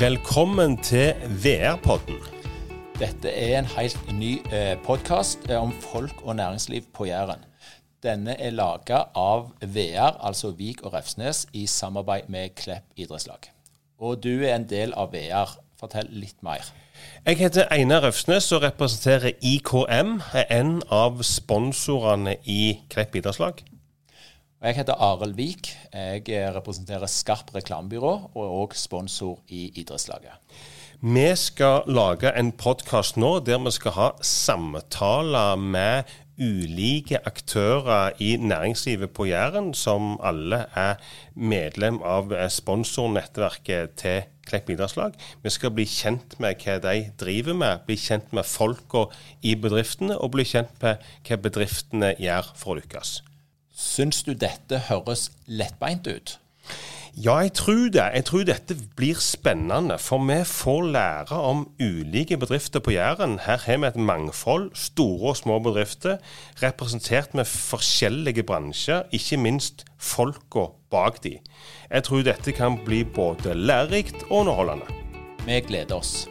Velkommen til VR-podden. Dette er en helt ny eh, podkast om folk og næringsliv på Jæren. Denne er laga av VR, altså Vik og Refsnes, i samarbeid med Klepp idrettslag. Og du er en del av VR. Fortell litt mer. Jeg heter Einar Røfsnes og representerer IKM, en av sponsorene i Klepp idrettslag. Jeg heter Arild Vik. Jeg representerer Skarp reklamebyrå og er òg sponsor i idrettslaget. Vi skal lage en podkast nå der vi skal ha samtaler med ulike aktører i næringslivet på Jæren, som alle er medlem av sponsornettverket til Klepp idrettslag. Vi skal bli kjent med hva de driver med, bli kjent med folka i bedriftene, og bli kjent med hva bedriftene gjør for å lykkes. Syns du dette høres lettbeint ut? Ja, jeg tror det. Jeg tror dette blir spennende. For vi får lære om ulike bedrifter på Jæren. Her har vi et mangfold, store og små bedrifter, representert med forskjellige bransjer, ikke minst folka bak de. Jeg tror dette kan bli både lærerikt og underholdende. Vi gleder oss.